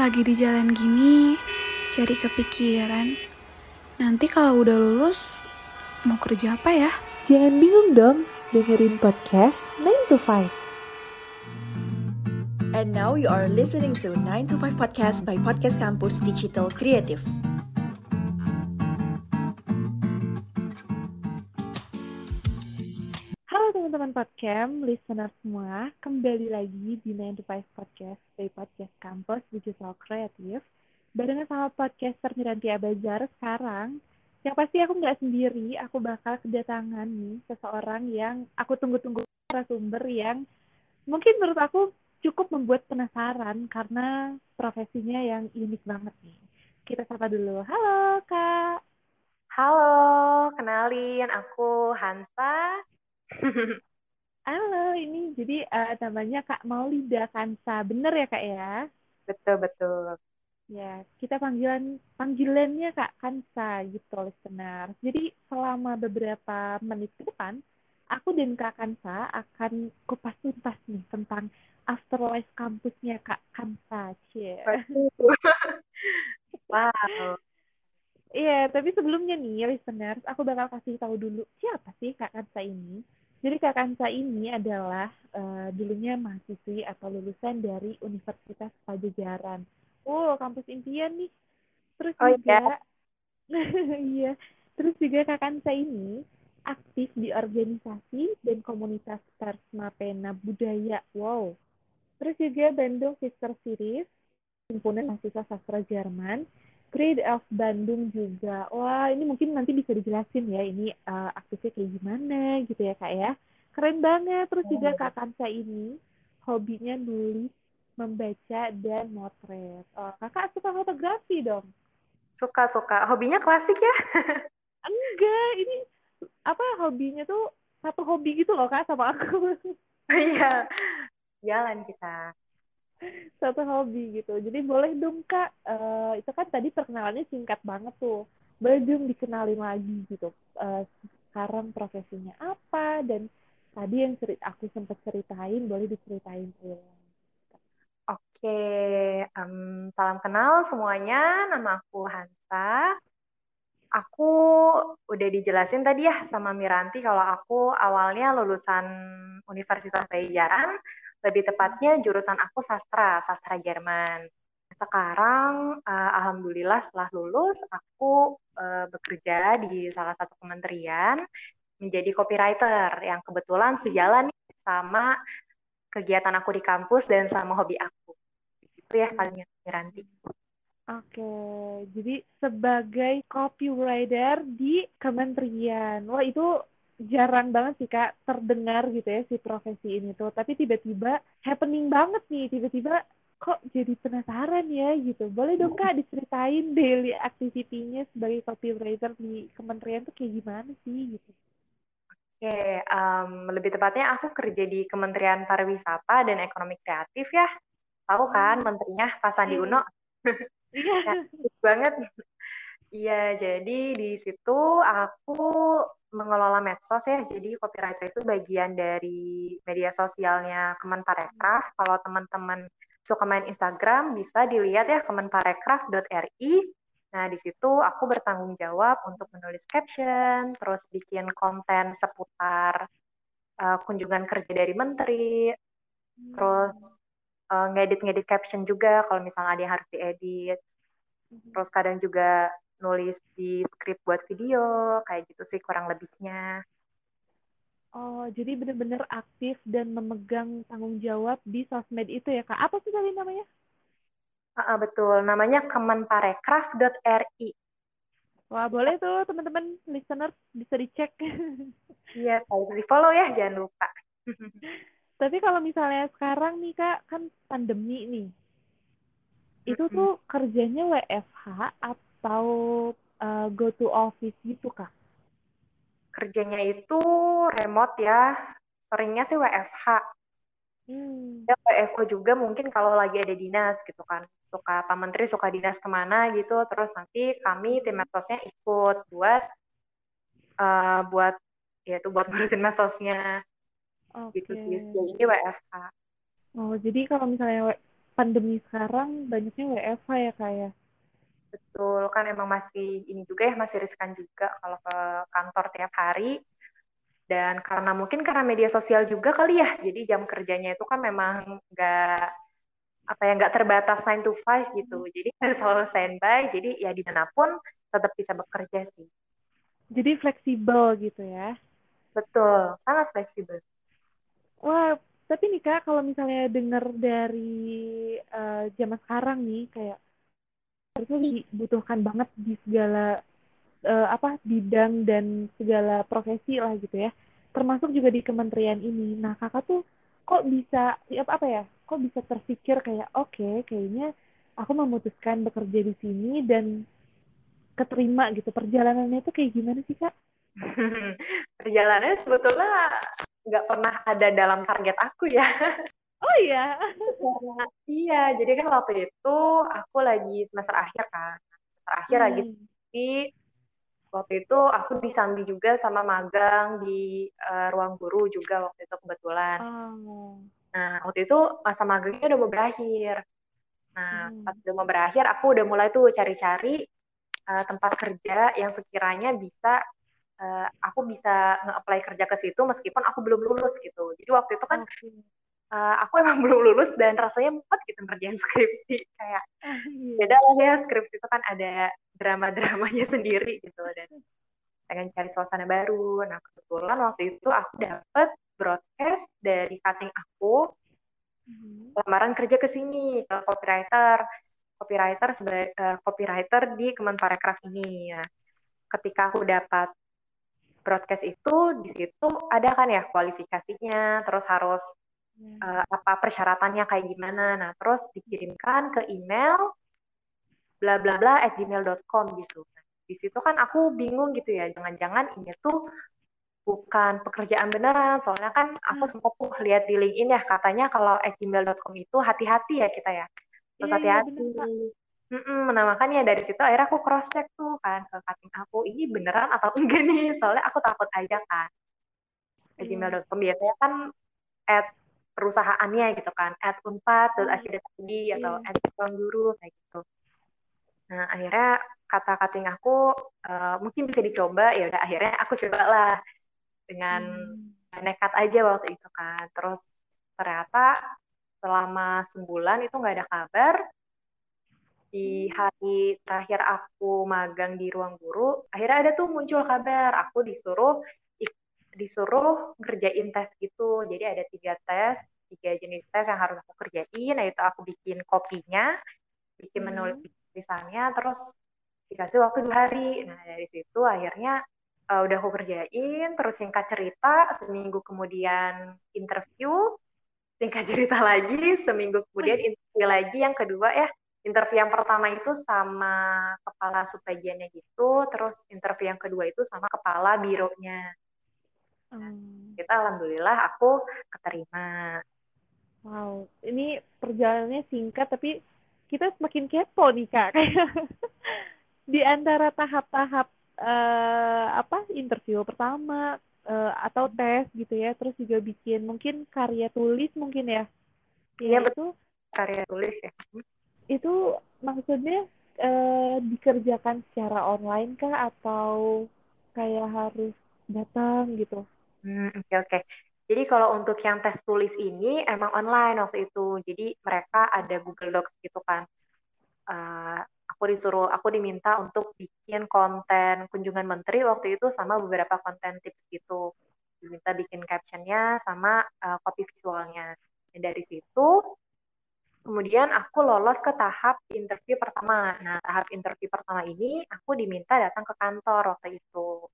Lagi di jalan gini, jadi kepikiran. Nanti kalau udah lulus, mau kerja apa ya? Jangan bingung dong, dengerin podcast 9 to 5. And now you are listening to 9 to 5 podcast by Podcast Campus Digital Creative. Podcast, listener semua, kembali lagi di 9 to 5 podcast by Podcast Campus Digital Creative. Barengan sama podcaster Miranti Abajar sekarang, yang pasti aku nggak sendiri, aku bakal kedatangan nih seseorang yang aku tunggu-tunggu narasumber yang mungkin menurut aku cukup membuat penasaran karena profesinya yang unik banget nih. Kita sapa dulu. Halo, Kak. Halo, kenalin aku Hansa. Halo, ini jadi eh, namanya Kak Maulida Kansa. Bener ya, Kak ya? betul betul. Ya, kita panggilan panggilannya Kak Kansa gitu listener. Jadi selama beberapa menit ke depan, aku dan Kak Kansa akan kupas tuntas nih tentang afterlife kampusnya Kak Kansa. Cie. Wow. Iya, tapi sebelumnya nih listeners, aku bakal kasih tahu dulu siapa sih Kak Kansa ini. Jadi Kak Kansa ini adalah eh, dulunya mahasiswi atau lulusan dari Universitas Pajajaran. Oh, kampus impian nih. Terus Oh, juga, iya. Terus juga Kak Kansa ini aktif di organisasi dan komunitas Persma Pena Budaya. Wow. Terus juga Bandung Sister Series, himpunan mahasiswa sastra Jerman. Creed of Bandung juga. Wah, ini mungkin nanti bisa dijelasin ya, ini eh, aktifnya kayak gimana gitu ya kak ya. Keren banget. Terus juga kak Kansa ini hobinya nulis, membaca, dan motret. Oh, kakak suka fotografi dong? Suka suka. Hobinya klasik ya? Enggak, ini apa hobinya tuh satu hobi gitu loh kak sama aku. Iya. Jalan kita. Satu hobi gitu. Jadi boleh dong kak, eh, itu kan tadi perkenalannya singkat banget tuh. Boleh dong dikenalin lagi gitu. Eh, sekarang profesinya apa dan tadi yang cerit aku sempat ceritain boleh diceritain ulang. Oke, em, salam kenal semuanya. Nama aku Hansa. Aku udah dijelasin tadi ya sama Miranti kalau aku awalnya lulusan Universitas Pajajaran, lebih tepatnya jurusan aku sastra, sastra Jerman. Sekarang, eh, alhamdulillah setelah lulus, aku eh, bekerja di salah satu kementerian menjadi copywriter yang kebetulan sejalan sama kegiatan aku di kampus dan sama hobi aku. Itu ya paling Miranti. Oke, jadi sebagai copywriter di kementerian. Wah, itu jarang banget sih Kak terdengar gitu ya si profesi ini tuh. Tapi tiba-tiba happening banget nih, tiba-tiba kok jadi penasaran ya gitu. Boleh dong Kak diceritain daily activity-nya sebagai copywriter di kementerian tuh kayak gimana sih gitu. Oke, em, lebih tepatnya aku kerja di Kementerian Pariwisata dan Ekonomi Kreatif ya. Tahu kan menterinya Pak Sandi Iya. Uno? Iya. Ya, banget. Iya, jadi di situ aku mengelola medsos ya. Jadi copywriter itu bagian dari media sosialnya Kemenparekraf. Kalau teman-teman suka main Instagram, bisa dilihat ya kemenparekraf.ri. Nah, di situ aku bertanggung jawab untuk menulis caption, terus bikin konten seputar uh, kunjungan kerja dari menteri, terus uh, ngedit-ngedit caption juga kalau misalnya ada yang harus diedit. Terus kadang juga nulis di skrip buat video, kayak gitu sih kurang lebihnya. Oh, jadi benar-benar aktif dan memegang tanggung jawab di sosmed itu ya Kak. Apa sih tadi namanya? Ah, ah, betul, namanya kemenparekraf.ri. Wah, boleh tuh teman-teman listener bisa dicek. Iya, saya di follow ya, jangan lupa. Tapi kalau misalnya sekarang nih Kak, kan pandemi nih. Itu tuh kerjanya WFH atau uh, go to office gitu Kak? Kerjanya itu remote ya, seringnya sih WFH. Hmm. Ya, WFO juga mungkin kalau lagi ada dinas gitu kan. Suka Pak Menteri suka dinas ke mana gitu, terus nanti kami tim medsosnya ikut buat eh, buat ya itu buat ngurusin medsosnya Oke. gitu sih. Sejauh ini WFH. Oh, jadi kalau misalnya pandemi sekarang banyaknya WFH ya kayak. Betul, kan emang masih ini juga ya, masih riskan juga kalau ke kantor tiap hari. Dan karena mungkin karena media sosial juga kali ya, jadi jam kerjanya itu kan memang nggak apa ya nggak terbatas 9 to 5 gitu. Jadi harus selalu standby, jadi ya di mana pun tetap bisa bekerja sih. Jadi fleksibel gitu ya. Betul, sangat fleksibel. Wah, tapi nih Kak, kalau misalnya dengar dari uh, zaman sekarang nih, kayak harusnya dibutuhkan banget di segala uh, apa bidang dan segala profesi lah gitu ya. Termasuk juga di kementerian ini. Nah, Kakak tuh kok bisa apa apa ya? Kok bisa terpikir kayak oke, okay, kayaknya aku memutuskan bekerja di sini dan keterima gitu. Perjalanannya itu kayak gimana sih, Kak? Perjalanannya sebetulnya nggak pernah ada dalam target aku ya. Oh iya. iya, jadi kan waktu itu aku lagi semester akhir kan. Semester akhir hmm. lagi di waktu itu aku disambi juga sama magang di uh, ruang guru juga waktu itu kebetulan. Oh. Nah, waktu itu masa magangnya udah mau berakhir. Nah, hmm. pas udah mau berakhir, aku udah mulai tuh cari-cari uh, tempat kerja yang sekiranya bisa uh, aku bisa nge-apply kerja ke situ meskipun aku belum lulus gitu. Jadi waktu itu kan okay. Uh, eh, aku emang belum lulus dan rasanya muat gitu ngerjain skripsi kayak beda lah ya skripsi itu kan ada drama-dramanya sendiri gitu dan pengen cari suasana baru. Nah kebetulan waktu itu aku dapet broadcast dari cutting aku mm-hmm. lamaran kerja ke sini ke copywriter copywriter sebagai uh, copywriter di Kemenparekraf ini ya. Ketika aku dapat broadcast itu di situ ada kan ya kualifikasinya, terus harus. Uh, apa persyaratannya kayak gimana. Nah, terus dikirimkan ke email bla bla bla at gmail.com gitu. Nah, di situ kan aku bingung gitu ya, jangan-jangan ini tuh bukan pekerjaan beneran. Soalnya kan aku hmm. sempat tuh lihat di LinkedIn ya, katanya kalau at gmail.com itu hati-hati ya kita ya. Terus iya, iya, hati-hati. Iya, Mm-mm, nah makanya dari situ akhirnya aku cross check tuh kan ke cutting aku ini beneran atau enggak nih soalnya aku takut aja kan hmm. gmail.com biasanya kan at perusahaannya gitu kan. At unpad hmm. tadi atau at guru kayak gitu. Nah akhirnya kata cutting aku uh, mungkin bisa dicoba ya udah akhirnya aku coba lah dengan hmm. nekat aja waktu itu kan. Terus ternyata selama sebulan itu nggak ada kabar. Di hari terakhir aku magang di ruang guru, akhirnya ada tuh muncul kabar, aku disuruh disuruh ngerjain tes gitu. Jadi ada tiga tes, tiga jenis tes yang harus aku kerjain, yaitu aku bikin kopinya, bikin hmm. menulis tulisannya, terus dikasih waktu dua hari. Nah dari situ akhirnya uh, udah aku kerjain, terus singkat cerita, seminggu kemudian interview, singkat cerita lagi, seminggu kemudian interview lagi yang kedua ya interview yang pertama itu sama kepala subbagiannya gitu, terus interview yang kedua itu sama kepala bironya. Hmm. Kita alhamdulillah aku keterima. Wow, ini perjalanannya singkat tapi kita semakin kepo nih kak. di antara tahap-tahap uh, apa interview pertama uh, atau tes gitu ya, terus juga bikin mungkin karya tulis mungkin ya. Iya betul. Karya tulis ya itu maksudnya eh, dikerjakan secara online kah atau kayak harus datang gitu? Hmm, oke oke. Jadi kalau untuk yang tes tulis ini emang online waktu itu. Jadi mereka ada Google Docs gitu kan. Uh, aku disuruh, aku diminta untuk bikin konten kunjungan menteri waktu itu sama beberapa konten tips gitu. Diminta bikin captionnya sama uh, copy visualnya. Dan dari situ Kemudian aku lolos ke tahap interview pertama. Nah, tahap interview pertama ini aku diminta datang ke kantor waktu itu.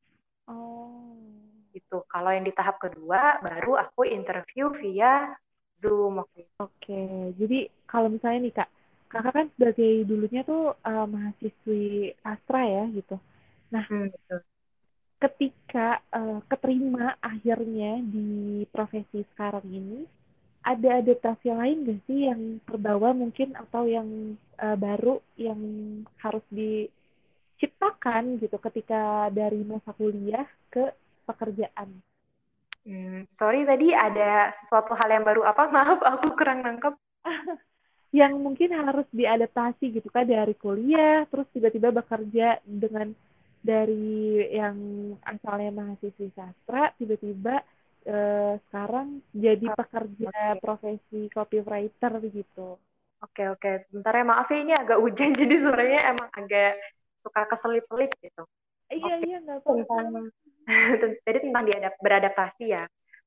Oh. Itu. Kalau yang di tahap kedua baru aku interview via Zoom. Oke, jadi kalau misalnya nih Kak, Kakak kan sebagai dulunya tuh uh, mahasiswi Astra ya gitu. Nah, hmm, betul. ketika uh, keterima akhirnya di profesi sekarang ini, ada adaptasi lain gak sih yang terbawa mungkin atau yang uh, baru yang harus diciptakan gitu ketika dari masa kuliah ke pekerjaan? Hmm, sorry tadi ada sesuatu hal yang baru apa? Maaf, aku kurang nangkep. yang mungkin harus diadaptasi gitu kan dari kuliah terus tiba-tiba bekerja dengan dari yang asalnya mahasiswi sastra tiba-tiba eh, sekarang jadi pekerja profesi copywriter gitu. Oke oke sebentar ya maaf ya ini agak hujan jadi suaranya emang agak suka keselip-selip gitu. Iya Oke. iya nggak apa-apa. Jadi tentang diadap beradaptasi ya.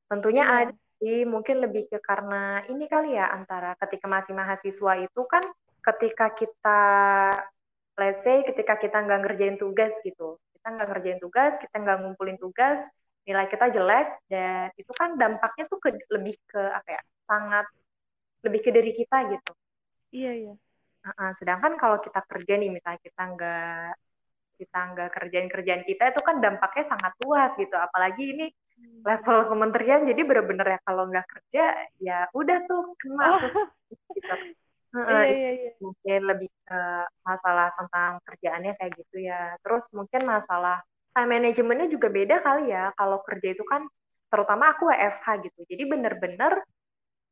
Tentunya Iya. ada sih mungkin lebih ke karena ini kali ya antara ketika masih mahasiswa itu kan ketika kita let's say ketika kita nggak ngerjain tugas gitu kita nggak ngerjain tugas kita nggak ngumpulin tugas nilai kita jelek dan itu kan dampaknya tuh ke, lebih ke apa ya sangat lebih ke diri kita gitu Iya iya. Uh-uh, sedangkan kalau kita kerja nih misalnya kita nggak kita nggak kerjain kerjaan kita itu kan dampaknya sangat luas gitu. Apalagi ini level kementerian jadi bener-bener ya kalau nggak kerja ya udah tuh kena Oh, terus gitu. Iya iya iya. mungkin lebih ke masalah tentang kerjaannya kayak gitu ya. Terus mungkin masalah time managementnya juga beda kali ya. Kalau kerja itu kan terutama aku WFH gitu. Jadi bener-bener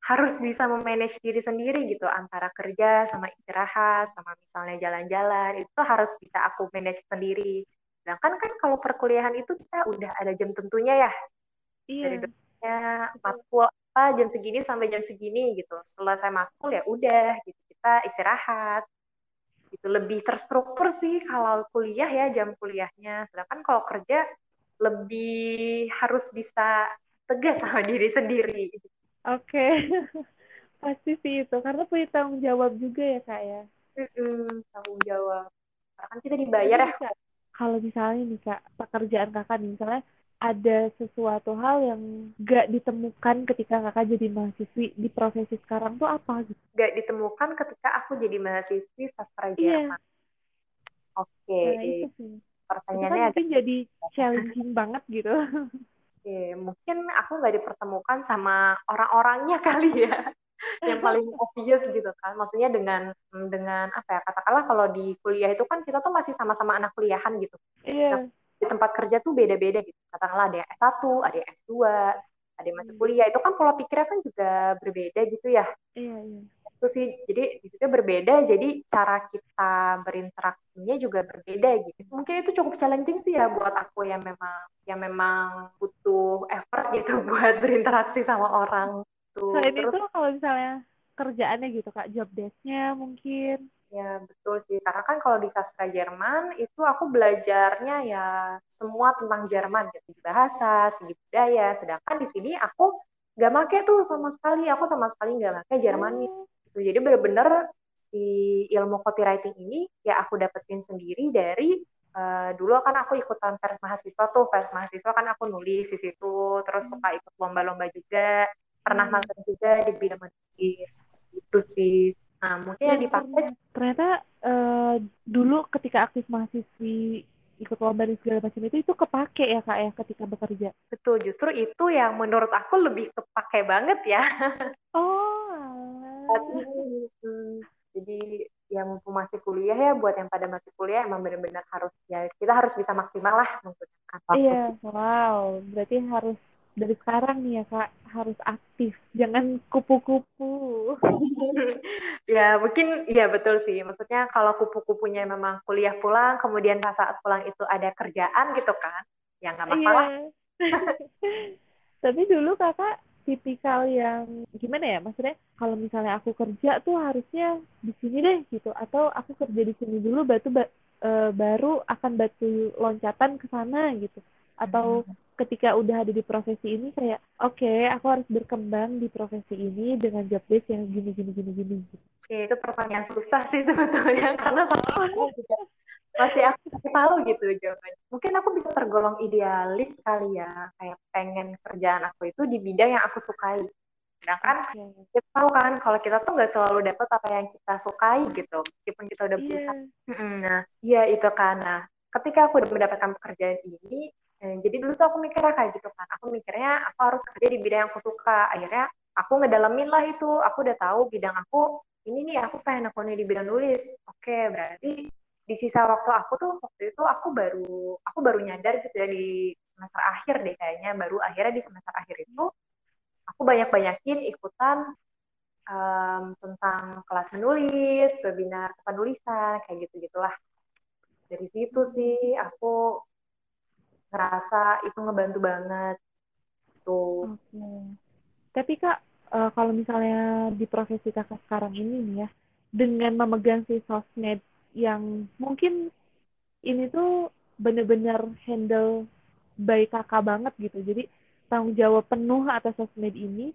harus bisa memanage diri sendiri gitu antara kerja sama istirahat sama misalnya jalan-jalan itu harus bisa aku manage sendiri. Sedangkan kan kalau perkuliahan itu kita udah ada jam tentunya ya. Dari Iya. dosennya matkul apa jam segini sampai jam segini gitu. Selesai matkul ya udah gitu kita istirahat. Gitu lebih terstruktur sih kalau kuliah ya jam kuliahnya. Sedangkan kalau kerja lebih harus bisa tegas sama diri sendiri Oke. Pasti sih itu karena punya tanggung jawab juga ya kak ya. Mm-mm, tanggung jawab karena kan kita dibayar ya Kak, kalau misalnya nih kak pekerjaan kakak nih misalnya ada sesuatu hal yang gak ditemukan ketika kakak jadi mahasiswi di profesi sekarang tuh apa gitu? gak ditemukan ketika aku jadi mahasiswi sastra. Jerman oke Nah itu sih. Itu kan pertanyaannya agak mungkin jadi challenging banget gitu. Oke, mungkin aku nggak dipertemukan sama orang-orangnya kali ya, yang paling obvious gitu kan. Maksudnya dengan dengan apa ya katakanlah kalau di kuliah itu kan kita tuh masih sama-sama anak kuliahan gitu. Iya. Di tempat kerja tuh beda-beda gitu. Katakanlah ada yang S1, ada yang S2, ada yang masih kuliah. Itu kan pola pikirnya kan juga berbeda gitu ya. Iya, iya. Itu sih, jadi di situ berbeda, jadi cara kita berinteraksinya juga berbeda gitu. Mungkin itu cukup challenging sih ya buat aku yang memang yang memang butuh effort gitu buat berinteraksi sama orang tuh. Selain Terus itu kalau misalnya kerjaannya gitu kak, job desk-nya mungkin. ya betul sih, karena kan kalau di sastra Jerman itu aku belajarnya ya semua tentang Jerman, gitu. bahasa, segi budaya. Sedangkan di sini aku gak make tuh sama sekali, aku sama sekali gak make Jermannya. Oh, gitu. Jadi bener-bener si ilmu copywriting ini ya aku dapetin sendiri dari eh, dulu kan aku ikutan pers mahasiswa tuh pers mahasiswa kan aku nulis di situ terus suka ikut lomba-lomba juga pernah Hmm. magang juga di bidang menulis itu sih nah mungkin yang dipakai ternyata, eh, dulu ketika aktif mahasiswi ikut lomba dan segala macam itu itu kepake ya kak ya ketika bekerja. betul justru itu yang menurut aku lebih kepake banget ya Oh, jadi yang mumpung masih kuliah ya buat yang pada masih kuliah emang benar-benar harus ya kita harus bisa maksimal lah menggunakan waktu Iya, wow. Berarti harus dari sekarang nih ya kak harus aktif, jangan kupu-kupu. Ya, mungkin ya betul sih. Maksudnya kalau kupu-kupunya memang kuliah pulang, kemudian pas saat pulang itu ada kerjaan gitu kan, ya nggak masalah. Iya. Tapi dulu kakak tipikal yang gimana ya? Maksudnya kalau misalnya aku kerja tuh harusnya di sini deh gitu, atau aku kerja di sini dulu, batu ba- eh, baru akan batu loncatan ke sana gitu. Atau ketika udah ada di profesi ini kayak oke aku harus berkembang di profesi ini dengan job desk yang gini gini gini gini. Oke, itu pertanyaan susah sih sebetulnya karena sama aku juga masih aku masih tahu gitu jawabannya. Mungkin aku bisa tergolong idealis kali ya, kayak pengen kerjaan aku itu di bidang yang aku sukai. Sedangkan Oke. kita tahu kan kalau kita tuh nggak selalu dapat apa yang kita sukai gitu, meskipun kita udah Iya. berusaha Nah, iya itu. Nah, ketika aku udah mendapatkan pekerjaan ini, jadi dulu tuh aku mikirnya kayak gitu kan. Aku mikirnya aku harus kerja di bidang yang aku suka. Akhirnya aku ngedalamin lah itu. Aku udah tahu bidang aku ini nih aku pengen akunnya di bidang nulis. Oke, berarti di sisa waktu aku tuh waktu itu aku baru aku baru nyadar gitu ya di semester akhir deh kayaknya baru akhirnya di semester akhir itu aku banyak-banyakin ikutan um, tentang kelas menulis, webinar penulisan, kayak gitu-gitulah. Dari situ sih aku ngerasa itu ngebantu banget. Tuh. Oke. Okay. Tapi Kak, uh, kalau misalnya di profesi kakak sekarang ini nih ya, dengan memegang si sosmed yang mungkin ini tuh bener-bener handle by kakak banget gitu. Jadi tanggung jawab penuh atas sosmed ini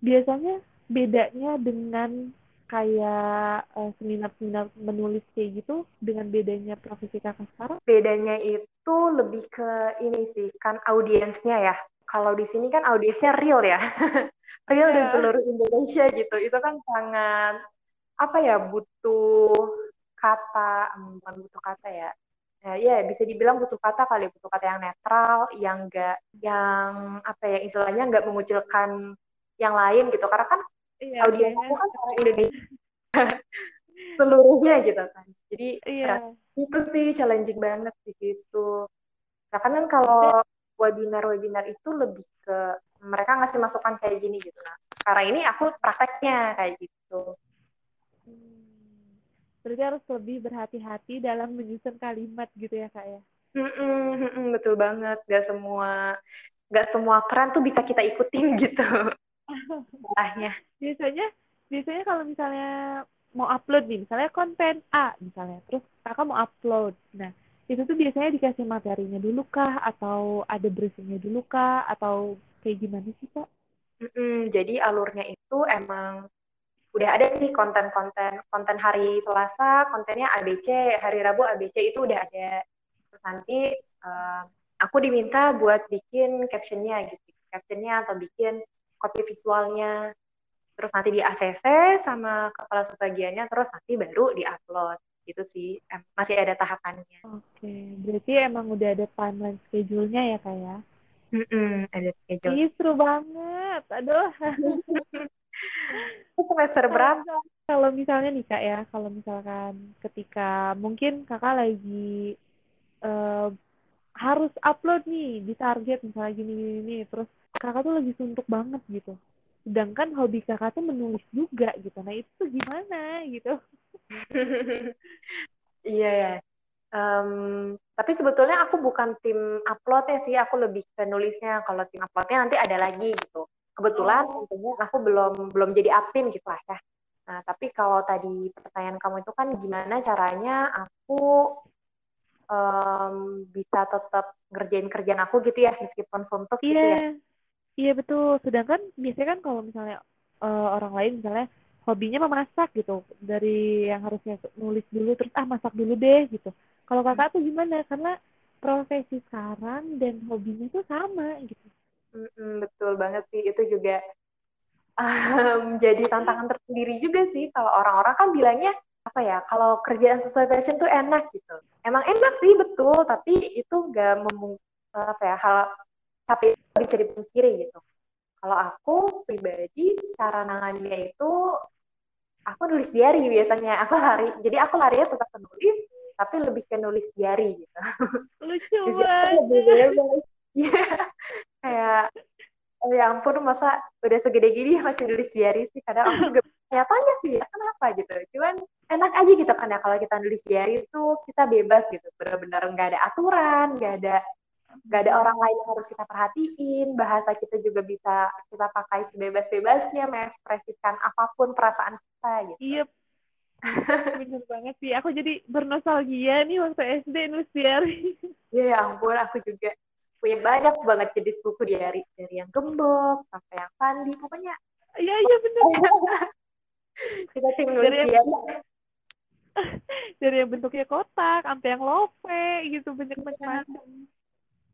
biasanya bedanya dengan kayak uh, seminar-seminar menulis kayak gitu dengan bedanya profesi kakak sekarang? Bedanya itu lebih ke ini sih, kan audiensnya ya. Kalau di sini kan audiensnya real ya. real yeah. dan seluruh Indonesia gitu. Itu kan sangat apa ya butuh kata, hmm, bukan butuh kata ya. Ya, ya bisa dibilang butuh kata kali, butuh kata yang netral, yang enggak yang apa ya istilahnya enggak mengucilkan yang lain gitu. Karena kan iya, audiens aku kan orang Indonesia seluruhnya gitu kan. Jadi iya. itu sih challenging banget di situ. Nah kan, kalau webinar-webinar itu lebih ke mereka ngasih masukan kayak gini gitu nah sekarang ini aku prakteknya kayak gitu. Hmm. berarti harus lebih berhati-hati dalam menyusun kalimat gitu ya kak ya? Mm-mm, mm betul banget. Gak semua gak semua tren tuh bisa kita ikutin gitu Salahnya. biasanya biasanya kalau misalnya mau upload nih, misalnya konten A misalnya, terus kakak mau upload. Nah, itu tuh biasanya dikasih materinya dulu kah atau ada briefingnya dulu kah atau kayak gimana sih kak? Mm-mm, jadi alurnya itu emang udah ada sih konten-konten konten hari Selasa kontennya ABC hari Rabu ABC itu udah ada terus nanti uh, aku diminta buat bikin captionnya gitu captionnya atau bikin copy visualnya terus nanti di ACC sama kepala subbagiannya terus nanti baru di-upload gitu sih masih ada tahapannya. Oke, okay. berarti emang udah ada timeline schedule-nya ya kak ya? Mm -mm, ada schedule. Ih, seru banget, aduh. semester berapa? Kalau misalnya nih kak ya, kalau misalkan ketika mungkin kakak lagi uh, harus upload nih di target misalnya gini gini, gini terus kakak tuh lagi suntuk banget gitu. Sedangkan hobi kakak tuh menulis juga gitu. Nah itu gimana gitu. Iya ya. Um, tapi sebetulnya aku bukan tim uploadnya sih. Aku lebih ke nulisnya. Kalau tim uploadnya nanti ada lagi gitu. Kebetulan oh. tentunya aku belum belum jadi admin gitu lah ya. Nah tapi kalau tadi pertanyaan kamu itu kan gimana caranya aku um, bisa tetap ngerjain kerjaan aku gitu ya meskipun suntuk yeah. gitu ya iya. Betul. Sedangkan biasanya kan kalau misalnya uh, orang lain misalnya hobinya memasak gitu dari yang harusnya nulis dulu terus ah masak dulu deh gitu. Kalau kakak tuh gimana? Karena profesi sekarang dan hobinya tuh sama gitu. Mm-mm, betul banget sih itu juga um, jadi tantangan tersendiri juga sih kalau orang-orang kan bilangnya apa ya kalau kerjaan sesuai passion tuh enak gitu. Emang enak sih betul tapi itu gak memung apa ya hal tapi bisa dipungkiri gitu. Kalau aku pribadi cara nangannya itu aku nulis diary biasanya. Aku lari, jadi aku larinya tetap menulis, tapi lebih ke nulis diary gitu. Lucu banget. Iya, kayak oh ya ampun masa udah segede gini masih nulis diary sih. Kadang aku juga nyatanya sih ya kenapa gitu. Cuman enak aja gitu kan ya kalau kita nulis diary itu kita bebas gitu. Benar-benar nggak ada aturan, nggak ada nggak ada orang lain yang harus kita perhatiin. Bahasa kita juga bisa kita pakai sebebas-bebasnya mengekspresikan apa pun perasaan kita gitu. Iya bener banget sih. Aku jadi bernostalgia nih waktu SD nulis diary iya ya ampun aku juga punya banyak banget jenis buku diary dari yang gembok sampai yang pandi pokoknya. Iya iya bener. Kita tim nulis dari diary dari yang bentuknya kotak sampai yang lope gitu banyak macam-macam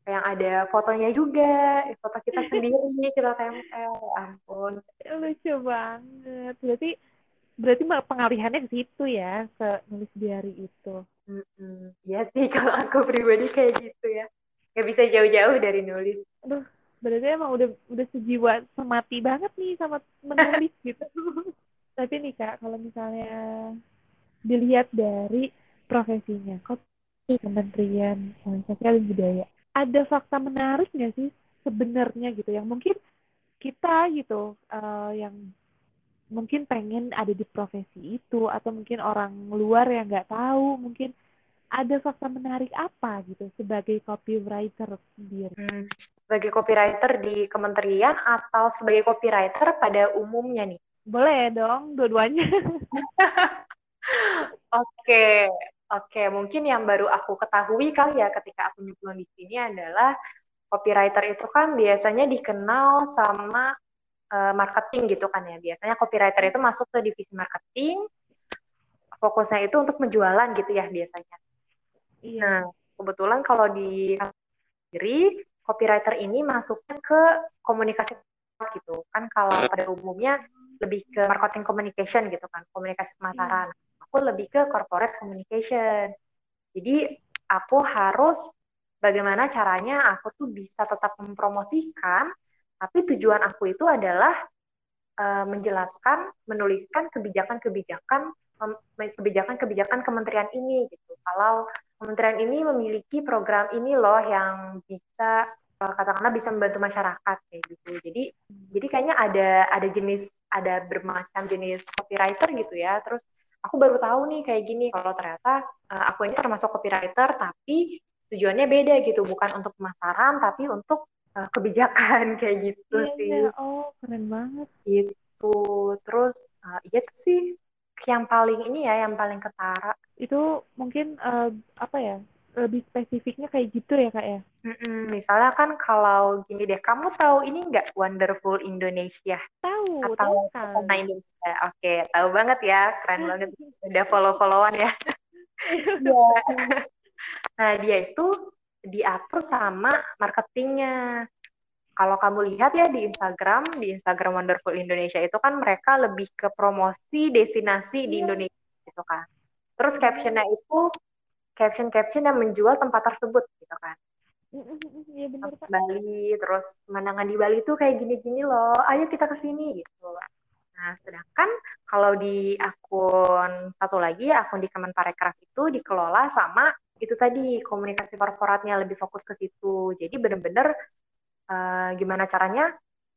yang ada fotonya juga foto kita sendiri kita tempel ya ampun. Lucu banget. Berarti berarti pengalihannya ke situ ya ke nulis diary itu? Mm ya sih kalau aku pribadi kayak gitu ya. Nggak bisa jauh-jauh dari nulis. Aduh berarti emang udah udah sejiwa semati banget nih sama menulis gitu. Tapi nih kak kalau misalnya dilihat dari profesinya kok Kementerian Sosial dan Budaya ada fakta menarik nggak sih sebenarnya gitu yang mungkin kita gitu uh, yang mungkin pengen ada di profesi itu atau mungkin orang luar yang nggak tahu mungkin ada fakta menarik apa gitu sebagai copywriter sendiri? Hmm, sebagai copywriter di kementerian atau sebagai copywriter pada umumnya nih? Boleh dong, dua-duanya. Oke, oke. Mungkin yang baru aku ketahui kali ya ketika aku nyemplung di sini adalah copywriter itu kan biasanya dikenal sama uh, marketing gitu kan ya. Biasanya copywriter itu masuk ke divisi marketing, fokusnya itu untuk penjualan gitu ya biasanya. Iya. Nah, kebetulan kalau di sendiri copywriter ini masuknya ke komunikasi gitu kan kalau pada umumnya lebih ke marketing communication gitu kan komunikasi pemasaran hmm. Aku lebih ke corporate communication jadi aku harus bagaimana caranya aku tuh bisa tetap mempromosikan tapi tujuan aku itu adalah uh, menjelaskan menuliskan kebijakan-kebijakan kebijakan-kebijakan kementerian ini gitu kalau kementerian ini memiliki program ini loh yang bisa uh, katakanlah bisa membantu masyarakat kayak gitu. Jadi jadi kayaknya ada ada jenis ada bermacam jenis copywriter gitu ya. Terus aku baru tahu nih kayak gini kalau ternyata uh, aku ini termasuk copywriter tapi tujuannya beda gitu, bukan untuk pemasaran tapi untuk uh, kebijakan kayak gitu iya, sih. Iya. Oh, keren banget. Gitu. Terus uh, iya tuh sih yang paling ini ya, yang paling ketara. Itu mungkin uh, apa ya? Lebih spesifiknya kayak gitu ya kak ya? Mm-mm, misalnya kan kalau gini deh, kamu tahu ini nggak Wonderful Indonesia? Tahu, Atau tahu. Indonesia? Oke, tahu banget ya, keren banget. Udah follow-followan ya. Iya. nah, dia itu diatur sama marketingnya. Kalau kamu lihat ya di Instagram, di Instagram Wonderful Indonesia itu kan mereka lebih ke promosi destinasi di iya. Indonesia gitu kan. Terus captionnya itu caption-caption yang menjual tempat tersebut gitu kan. Iya benar Pak. Bali, terus pemandangan di Bali tuh kayak gini-gini loh. Ayo kita ke sini gitu. Nah, sedangkan kalau di akun satu lagi, akun di Kemenparekraf itu dikelola sama itu tadi komunikasi korporatnya lebih fokus ke situ. Jadi benar-benar uh, gimana caranya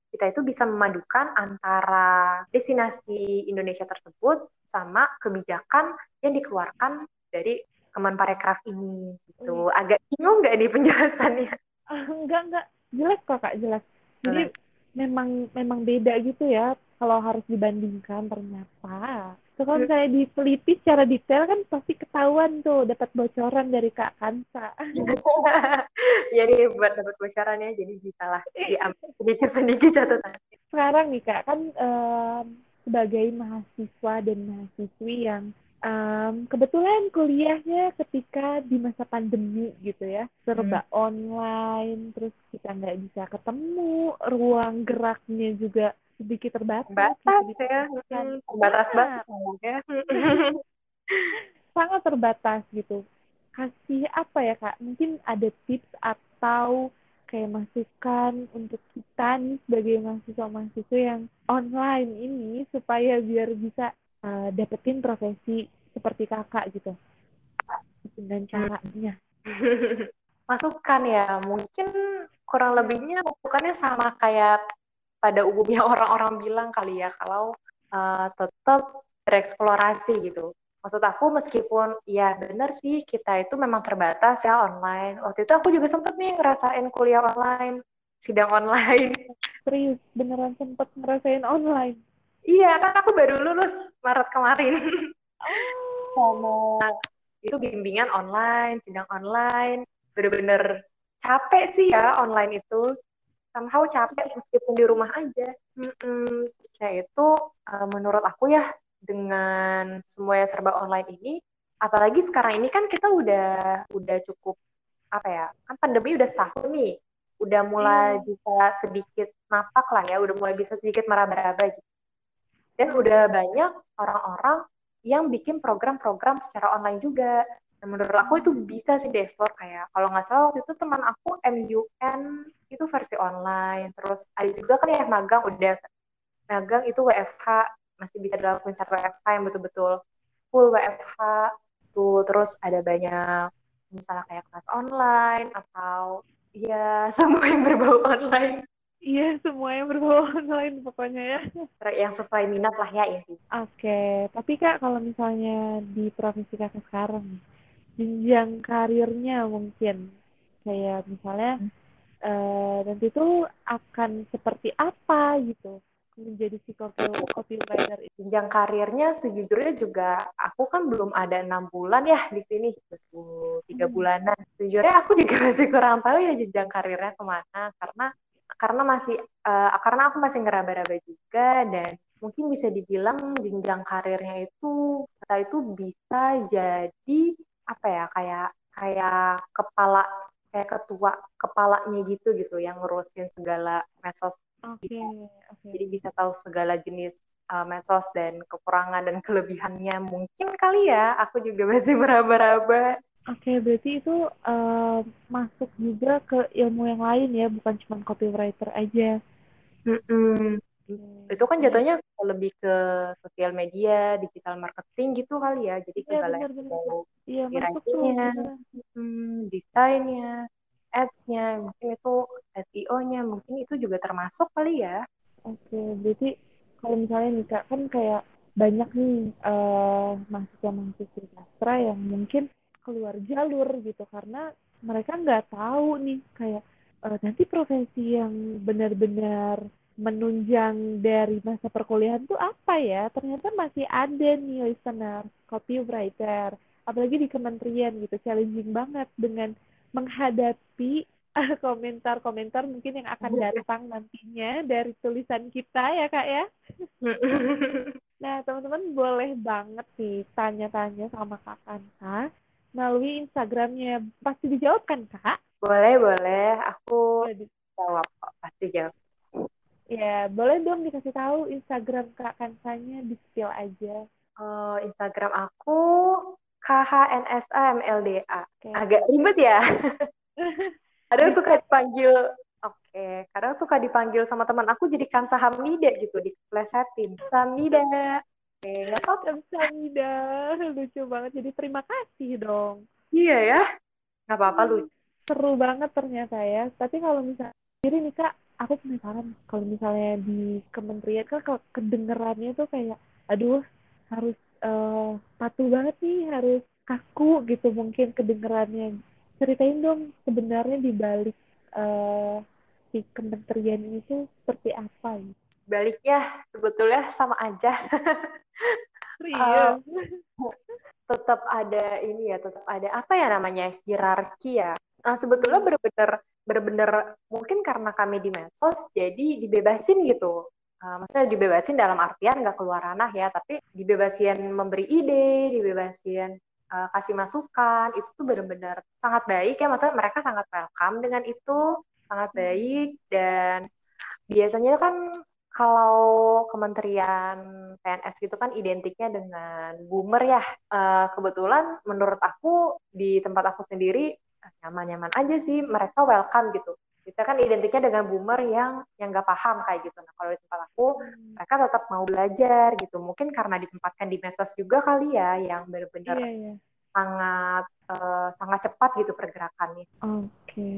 kita itu bisa memadukan antara destinasi Indonesia tersebut sama kebijakan yang dikeluarkan dari Kemenparekraf ini gitu. Hmm. Agak bingung nggak nih penjelasannya? Enggak enggak jelas kok kak jelas. Jadi memang memang beda gitu ya kalau harus dibandingkan ternyata. So, kalau hmm. misalnya diteliti secara detail kan pasti ketahuan tuh dapat bocoran dari Kak Kansa. jadi buat dapat bocorannya jadi bisa lah diambil sedikit sedikit catatan. Sekarang nih Kak kan um, sebagai mahasiswa dan mahasiswi yang um, kebetulan kuliahnya ketika di masa pandemi gitu ya. Serba hmm. online terus kita nggak bisa ketemu. Ruang geraknya juga sedikit terbatas batas gitu, ya. hmm, terbatas banget ya. Sangat terbatas gitu. Kasih apa ya kak? Mungkin ada tips atau kayak masukan untuk kita nih sebagai mahasiswa-mahasiswa yang online ini supaya biar bisa uh, dapetin profesi seperti kakak gitu. Hmm. caranya. Masukan ya mungkin kurang lebihnya masukannya sama kayak pada umumnya orang-orang bilang kali ya kalau uh, tetap bereksplorasi gitu. Maksud aku meskipun ya benar sih kita itu memang terbatas ya online. Waktu itu aku juga sempet nih ngerasain kuliah online sidang online. Serius beneran sempet ngerasain online Iya, kan aku baru lulus Maret kemarin. Oh. Sama itu bimbingan online, sidang online. Bener-bener capek sih ya online itu. Somehow capek meskipun di rumah aja. Mm-mm. Saya itu uh, menurut aku ya dengan semua yang serba online ini, apalagi sekarang ini kan kita udah udah cukup apa ya? Kan pandemi udah setahun nih. Udah mulai hmm. bisa sedikit napak lah ya, udah mulai bisa sedikit meraba-raba gitu dan udah banyak orang-orang yang bikin program-program secara online juga. Dan menurut aku itu bisa sih dieksplor kayak kalau nggak salah waktu itu teman aku MUN itu versi online. Terus ada juga kan ya magang udah magang itu WFH masih bisa dilakukan secara WFH yang betul-betul full WFH tuh terus ada banyak misalnya kayak kelas online atau ya semua yang berbau online Iya, semuanya berbau online pokoknya ya. yang sesuai minat lah ya ini. Oke, tapi Kak kalau misalnya di profesi Kakak sekarang, jenjang karirnya mungkin kayak misalnya eh, nanti itu akan seperti apa gitu menjadi si copy copywriter itu. Jenjang karirnya sejujurnya juga aku kan belum ada enam bulan ya di sini gitu tiga Hmm. bulanan. Sejujurnya aku juga masih kurang tahu ya jenjang karirnya ke mana karena karena masih eh, karena aku masih ngeraba-raba juga dan mungkin bisa dibilang jenjang karirnya itu kita itu bisa jadi apa ya kayak kayak kepala kayak ketua kepalanya gitu gitu yang ngurusin segala medsos Oke, oke. jadi bisa tahu segala jenis uh, medsos dan kekurangan dan kelebihannya mungkin kali ya aku juga masih meraba-raba Oke, berarti itu eh, masuk juga ke ilmu yang lain ya, bukan cuma copywriter aja. Mm-mm. Oke. itu kan jatuhnya lebih ke sosial media digital marketing gitu kali ya jadi Iya, segala masuk tuh. Copywriting-nya. beneran. hmm, desainnya ads-nya mungkin itu SEO-nya mungkin itu juga termasuk kali ya Oke, berarti kalau misalnya nih Kak, kan kayak banyak nih eh mahasiswa-mahasiswa sastra yang mungkin keluar jalur gitu karena mereka nggak tahu nih kayak eh, nanti profesi yang benar-benar menunjang dari masa perkuliahan tuh apa ya? Ternyata masih ada nih listener, copywriter, apalagi di kementerian gitu, challenging banget dengan menghadapi eh, komentar-komentar mungkin yang akan datang nantinya dari tulisan kita ya kak ya. Nah teman-teman boleh banget sih tanya-tanya sama kak Kansa melalui Instagramnya. Pasti dijawab kan kak? boleh boleh aku jawab kok pasti jawab Ya boleh dong dikasih tahu Instagram kak Kansanya di spill aja. Oh, Instagram aku KHNSAMLDA. Oke. Agak ribet ya. Kadang suka dipanggil, oke. Kadang suka dipanggil sama teman aku jadi Kansa Hamnida gitu, diplesetin. Hamnida. Oke, nggak apa-apa. Kamsahamnida, lucu banget. Jadi terima kasih dong. Iya ya. Nggak apa-apa lu. Seru banget ternyata ya. Tapi kalau misalnya sendiri nih kak, aku penasaran kalau misalnya di kementerian kan kalau kedengerannya tuh kayak, aduh harus eh, patuh banget nih, harus kaku gitu mungkin kedengerannya. Ceritain dong sebenarnya di balik eh, si kementerian ini tuh seperti apa ya? Baliknya sebetulnya sama aja. Serius? tetap ada ini ya, tetap ada apa ya namanya hierarki ya. Nah, sebetulnya bener-bener bener-bener mungkin karena kami di medsos jadi dibebasin gitu. Uh, maksudnya dibebasin dalam artian nggak keluar ranah ya, tapi dibebasin memberi ide, dibebasin uh, kasih masukan, itu tuh bener-bener sangat baik ya. Maksudnya mereka sangat welcome dengan itu, sangat baik dan biasanya kan kalau kementerian PNS gitu kan identiknya dengan boomer ya. Uh, kebetulan menurut aku di tempat aku sendiri nyaman-nyaman aja sih. Mereka welcome gitu. Kita kan identiknya dengan boomer yang yang nggak paham kayak gitu. Nah kalau di tempat aku mereka tetap mau belajar gitu. Mungkin karena ditempatkan di medsos juga kali ya yang benar-benar Iya, iya. sangat uh, sangat cepat gitu pergerakannya. Oke.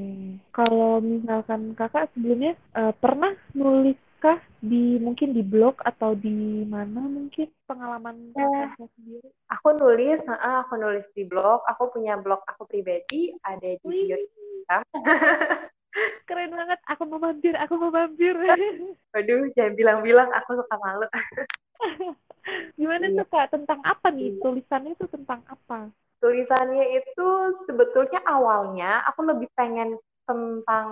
Kalau misalkan kakak sebelumnya eh, pernah nulis kah di mungkin di blog atau di mana mungkin pengalaman kakak sendiri? Aku nulis, uh, aku nulis di blog. Aku punya blog aku pribadi, ada di Wih, Instagram. keren banget. Aku mau mampir, aku mau mampir. Waduh, jangan bilang-bilang aku suka malu. Gimana Iya. tuh kak? Tentang apa nih? Iya. Tulisannya itu tentang apa? Tulisannya itu sebetulnya awalnya aku lebih pengen tentang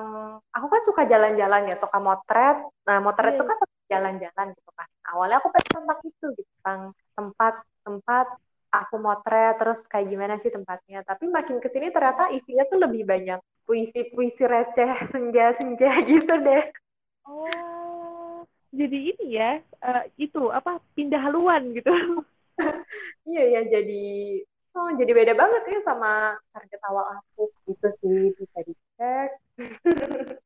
aku kan suka jalan-jalan ya, suka motret. Nah, motret itu Iya. kan suka jalan-jalan gitu kan. Awalnya aku pengen tentang itu gitu, tentang tempat-tempat aku motret terus kayak gimana sih tempatnya. Tapi makin ke sini ternyata isinya tuh lebih banyak puisi-puisi receh senja-senja gitu deh. Oh, jadi ini ya, eh, itu apa? Pindah haluan gitu. Iya ya jadi oh jadi beda banget ya sama target awal aku gitu sih bisa. Eh,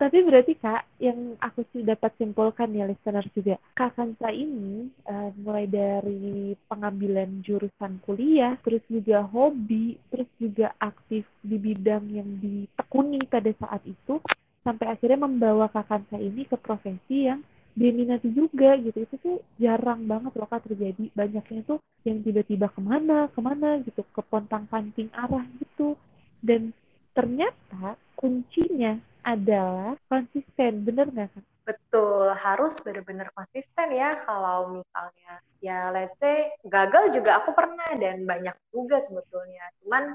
Tapi berarti Kak, yang aku sih dapat simpulkan ya listener juga, Kak Kansa ini eh, mulai dari pengambilan jurusan kuliah, terus juga hobi, terus juga aktif di bidang yang ditekuni pada saat itu, sampai akhirnya membawa Kakansa ini ke profesi yang diminati juga gitu. Itu tuh jarang banget loh kak terjadi. Banyaknya tuh yang tiba-tiba ke mana ke mana gitu ke pontang panting arah gitu. Dan ternyata kuncinya adalah konsisten bener nggak kak Betul, harus benar-benar konsisten ya. Kalau misalnya, ya let's say gagal juga aku pernah dan banyak juga sebetulnya. Cuman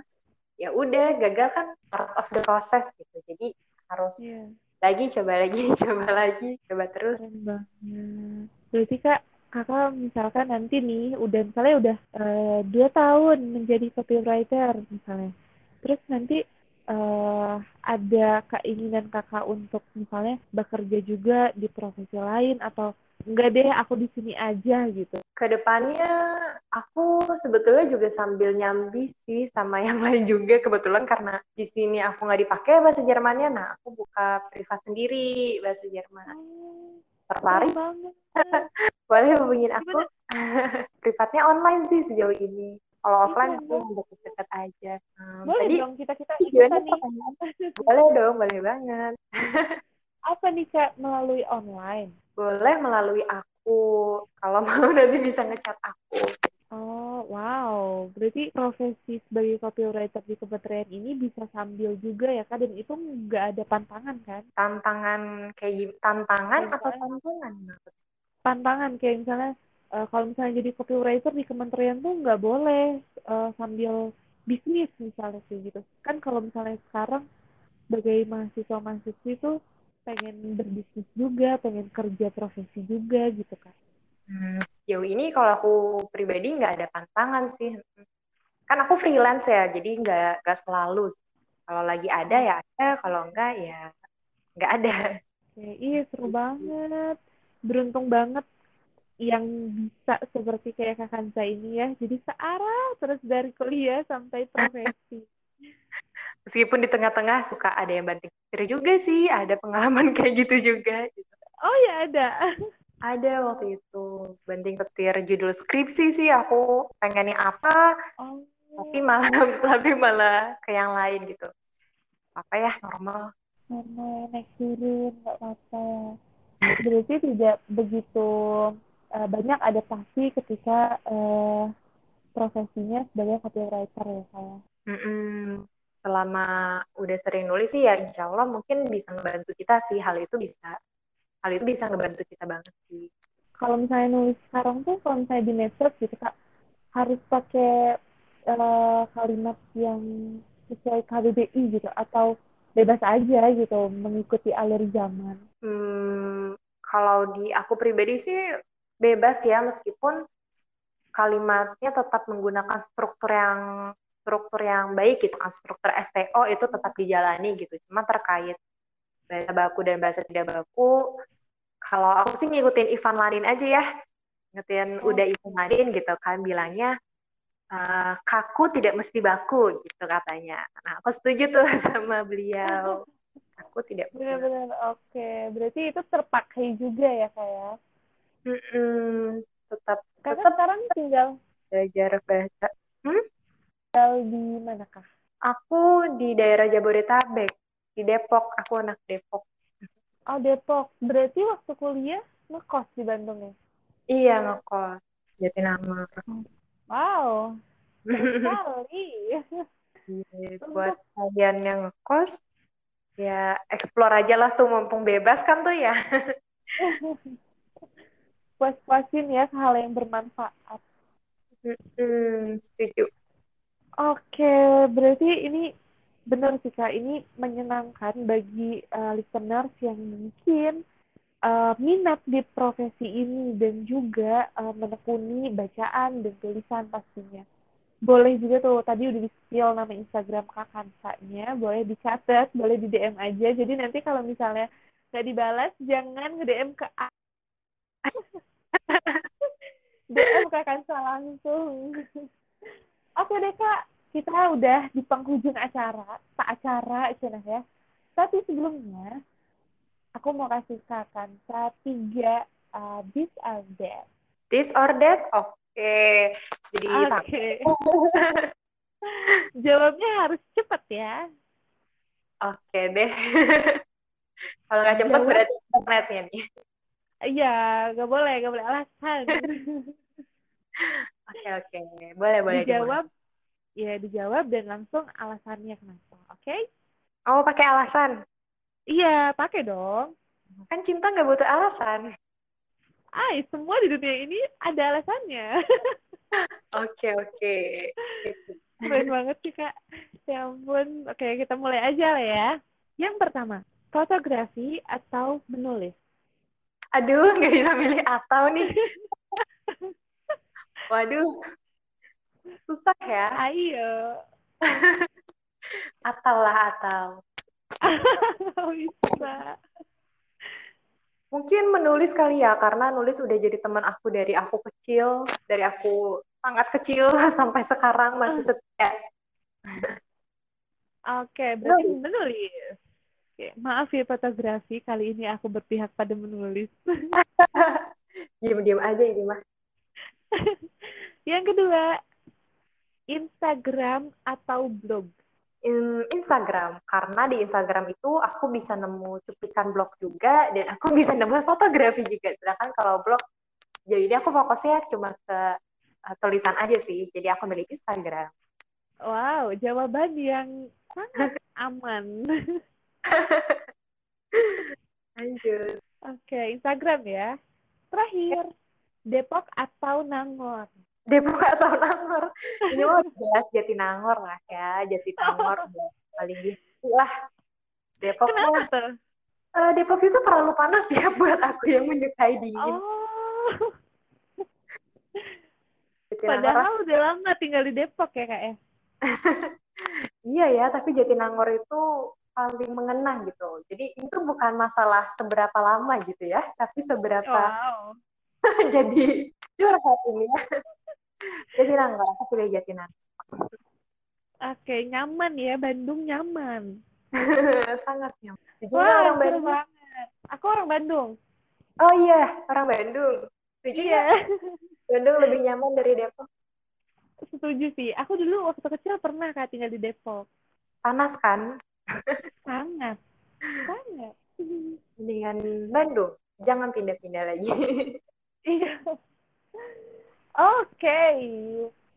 ya udah gagal kan part of the process gitu. Jadi harus Iya. lagi coba lagi coba lagi coba terus. Banget. Berarti kak, kakak misalkan nanti nih udah misalnya udah eh, dua tahun menjadi copywriter misalnya, terus nanti eh, ada keinginan kakak untuk misalnya bekerja juga di profesi lain atau enggak deh aku di sini aja gitu. Ke depannya aku sebetulnya juga sambil nyambi sih sama yang lain juga kebetulan karena di sini aku nggak dipakai bahasa Jermannya, nah aku buka privat sendiri bahasa Jerman. Oh, Tertarik? Boleh hubungin aku. Privatnya online sih sejauh ini. Kalau offline Bisa aku yang deket-deket aja. Hmm, Boleh tadi dong kita kita ikutan nih. pertanyaan? Boleh dong, boleh banget. Apa nih kak melalui online? Boleh melalui aku. Kalau mau nanti bisa ngechat aku. Oh, wow. Berarti profesi sebagai copywriter di kementerian ini bisa sambil juga ya, Kak? Dan itu nggak ada pantangan, kan? Tantangan kayak gim- tantangan Kayak atau misalnya tantangan? pantangan kayak misalnya eh, kalau misalnya jadi copywriter di kementerian tuh nggak boleh eh, sambil bisnis misalnya kayak gitu. Kan kalau misalnya sekarang sebagai mahasiswa-mahasiswi tuh pengen berbisnis juga, pengen kerja profesi juga gitu, Kak. Hmm, sejauh ini kalau aku pribadi nggak ada pantangan sih. Kan aku freelance ya, jadi nggak nggak selalu. Kalau lagi ada ya ada, kalau enggak ya nggak ada. Oke, iya seru banget. Beruntung banget yang bisa seperti kayak Kak Kansa ini ya. Jadi searah terus dari kuliah sampai profesi. Meskipun di tengah-tengah suka ada yang banting setir juga sih, ada pengalaman kayak gitu juga. Oh ya ada. Ada waktu itu banting setir judul skripsi sih aku pengennya apa, Oh, tapi malah tapi malah ke yang lain gitu. Apa ya normal. karena naik turun nggak apa-apa. Berarti tidak begitu eh, banyak adaptasi ketika eh, profesinya sebagai copywriter ya saya. Mm-mm. Selama udah sering nulis sih ya insya Allah mungkin bisa ngebantu kita sih hal itu bisa hal itu bisa ngebantu kita banget sih. Kalau misalnya nulis sekarang tuh kalau misalnya di medsos gitu kak harus pakai eh, kalimat yang sesuai KBBI gitu atau bebas aja gitu mengikuti alur zaman. Hmm, kalau di aku pribadi sih bebas ya meskipun kalimatnya tetap menggunakan struktur yang struktur yang baik gitu kan struktur STO itu tetap dijalani gitu cuma terkait bahasa baku dan bahasa tidak baku kalau aku sih ngikutin Ivan Ladin aja ya ngikutin Oh. udah Ivan Ladin gitu kan bilangnya eh, kaku tidak mesti baku gitu katanya nah aku setuju tuh sama beliau aku tidak. Benar-benar oke. Berarti itu terpakai juga ya kayak. Tetap Kakak tetap sekarang tinggal belajar bahasa tinggal di manakah? Aku di daerah Jabodetabek, di Depok. Aku anak Depok. Oh Depok. Berarti waktu kuliah ngekos di Bandung ya? Iya, ngekos. Jatinangor. Wow. Seru sekali. Iya, buat kalian yang ngekos, ya explore aja lah tuh mumpung bebas kan tuh ya. Puas-puasin ya hal yang bermanfaat. Hmm, setuju. Oke, berarti ini benar sih Kak, ini menyenangkan bagi eh, listeners yang mungkin eh, minat di profesi ini dan juga eh, menekuni bacaan dan tulisan pastinya. Boleh juga tuh, tadi udah di-spill nama Instagram Kak Kansanya, boleh dicatat, boleh di DM aja. Jadi nanti kalau misalnya nggak dibalas, jangan nge-DM ke A- DM Kak Kansa langsung. Oke deh Kak, kita udah di penghujung acara, tak acara cenah ya. Tapi sebelumnya, aku mau kasih Kak Kansa tiga uh, this or that. This or that? Oke. Jadi Oke. Jawabnya harus cepat ya. Oke deh. Kalau nggak cepet Jawab. berarti internetnya nih. Iya, nggak boleh, nggak boleh alasan. Oke oke, boleh boleh. dijawab, ya dijawab dan langsung alasannya kenapa. Oke? dimulai. Oh pakai alasan. Iya, pakai dong. Kan cinta nggak butuh alasan. Ay, semua di dunia ini ada alasannya. Oke oke. Keren banget sih, Kak. Ya ampun. Oke, kita mulai aja lah ya. Yang pertama, fotografi atau menulis? Aduh, nggak bisa milih atau nih. Waduh, susah ya. Ayo. Atau lah atau. Bisa. Mungkin menulis kali ya, karena nulis udah jadi teman aku dari aku kecil, dari aku sangat kecil sampai sekarang masih setia. Oke, berarti Menulis. menulis. Oke, maaf ya fotografi, kali ini aku berpihak pada menulis. Diam-diam aja ini mah. Yang kedua, Instagram atau blog? In- Instagram, karena di Instagram itu aku bisa nemu cuplikan blog juga, dan aku bisa nemu fotografi juga. Sedangkan kalau blog, jadi aku fokusnya cuma ke uh, tulisan aja sih. Jadi aku milih Instagram. Wow, jawaban yang sangat aman. Lanjut. Oke, Instagram ya. Terakhir, Depok atau Nangor? Depok atau Nangor? Ini mah jelas Jatinangor lah ya. Jatinangor paling gitu lah. Depok Kenapa mah, tuh? eh, Depok itu terlalu panas ya buat aku yang menyukai dingin. Oh, Jatinangor, padahal udah lama tinggal di Depok ya, Kak ya? iya ya, tapi Jatinangor itu paling mengena gitu. Jadi itu bukan masalah seberapa lama gitu ya, tapi seberapa Wow. jadi curhat ini ya. Jatinangor, aku pilih Jatinangor. Oke, nyaman ya, Bandung nyaman. Sangat nyaman. Jadi Wah, orang Bandung. banget. Aku orang Bandung. Oh iya, orang Bandung. Setuju Iya, nggak? Bandung lebih nyaman dari Depok. setuju sih. Aku dulu waktu kecil pernah Kak tinggal di Depok. Panas kan? Sangat. Sangat. Dengan Bandung. Jangan pindah-pindah lagi. Iya. Oke.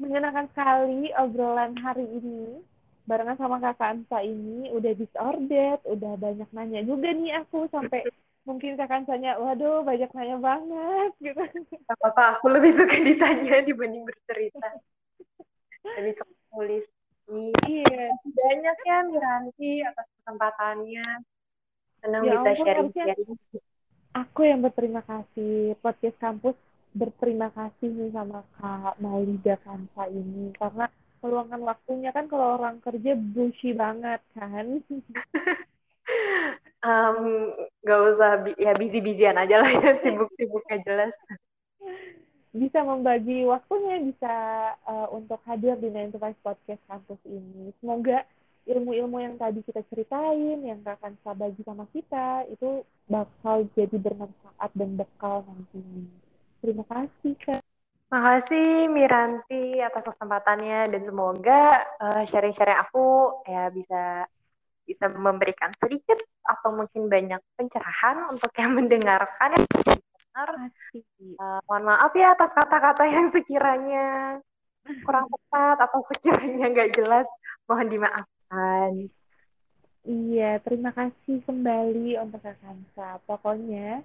Menyenangkan sekali obrolan hari ini. Barengan sama kakak Ansa ini udah disordered, udah banyak nanya juga nih aku sampai mungkin kakak Ansanya, waduh banyak nanya banget gitu. Gak apa-apa, aku lebih suka ditanya dibanding bercerita. Lebih suka nulis. Ih, Iya. Banyak ya Miranti atas kesempatannya. Senang Ya bisa ampun, sharing-sharing. Aku yang berterima kasih. Podcast kampus berterima kasih nih sama Kak Maulida Kansa ini karena meluangkan waktunya kan kalau orang kerja busy banget kan. Em, gak usah, ya busy-busyan aja lah ya, sibuk-sibuk gak jelas. bisa membagi waktunya bisa uh, untuk hadir di 9 to 5 podcast kampus ini. Semoga ilmu-ilmu yang tadi kita ceritain, yang Kak Kansa bagi sama kita, itu bakal jadi bermanfaat dan bekal nantinya. Terima kasih, Kak. Makasih Miranti atas kesempatannya dan semoga eh, sharing-sharing aku ya bisa bisa memberikan sedikit atau mungkin banyak pencerahan untuk yang mendengarkan yang benar. Kasih. Eh, mohon maaf ya atas kata-kata yang sekiranya kurang tepat atau sekiranya nggak jelas, mohon dimaafkan. Iya, terima kasih kembali untuk Kak Kansa. Pokoknya,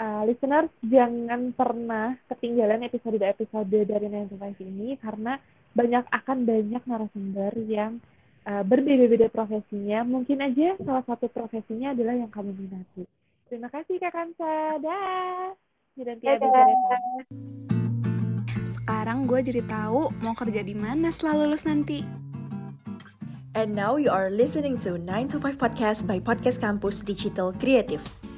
uh, listeners jangan pernah ketinggalan episode-episode dari 9 to 5 ini karena banyak akan banyak narasumber yang uh, berbeda-beda profesinya. Mungkin aja salah satu profesinya adalah yang kamu minati. Terima kasih Kak Kansa. Dah. Sekarang gue jadi tahu mau kerja di mana setelah lulus nanti. And now you are listening to 9 to 5 podcast by Podcast Campus Digital Creative.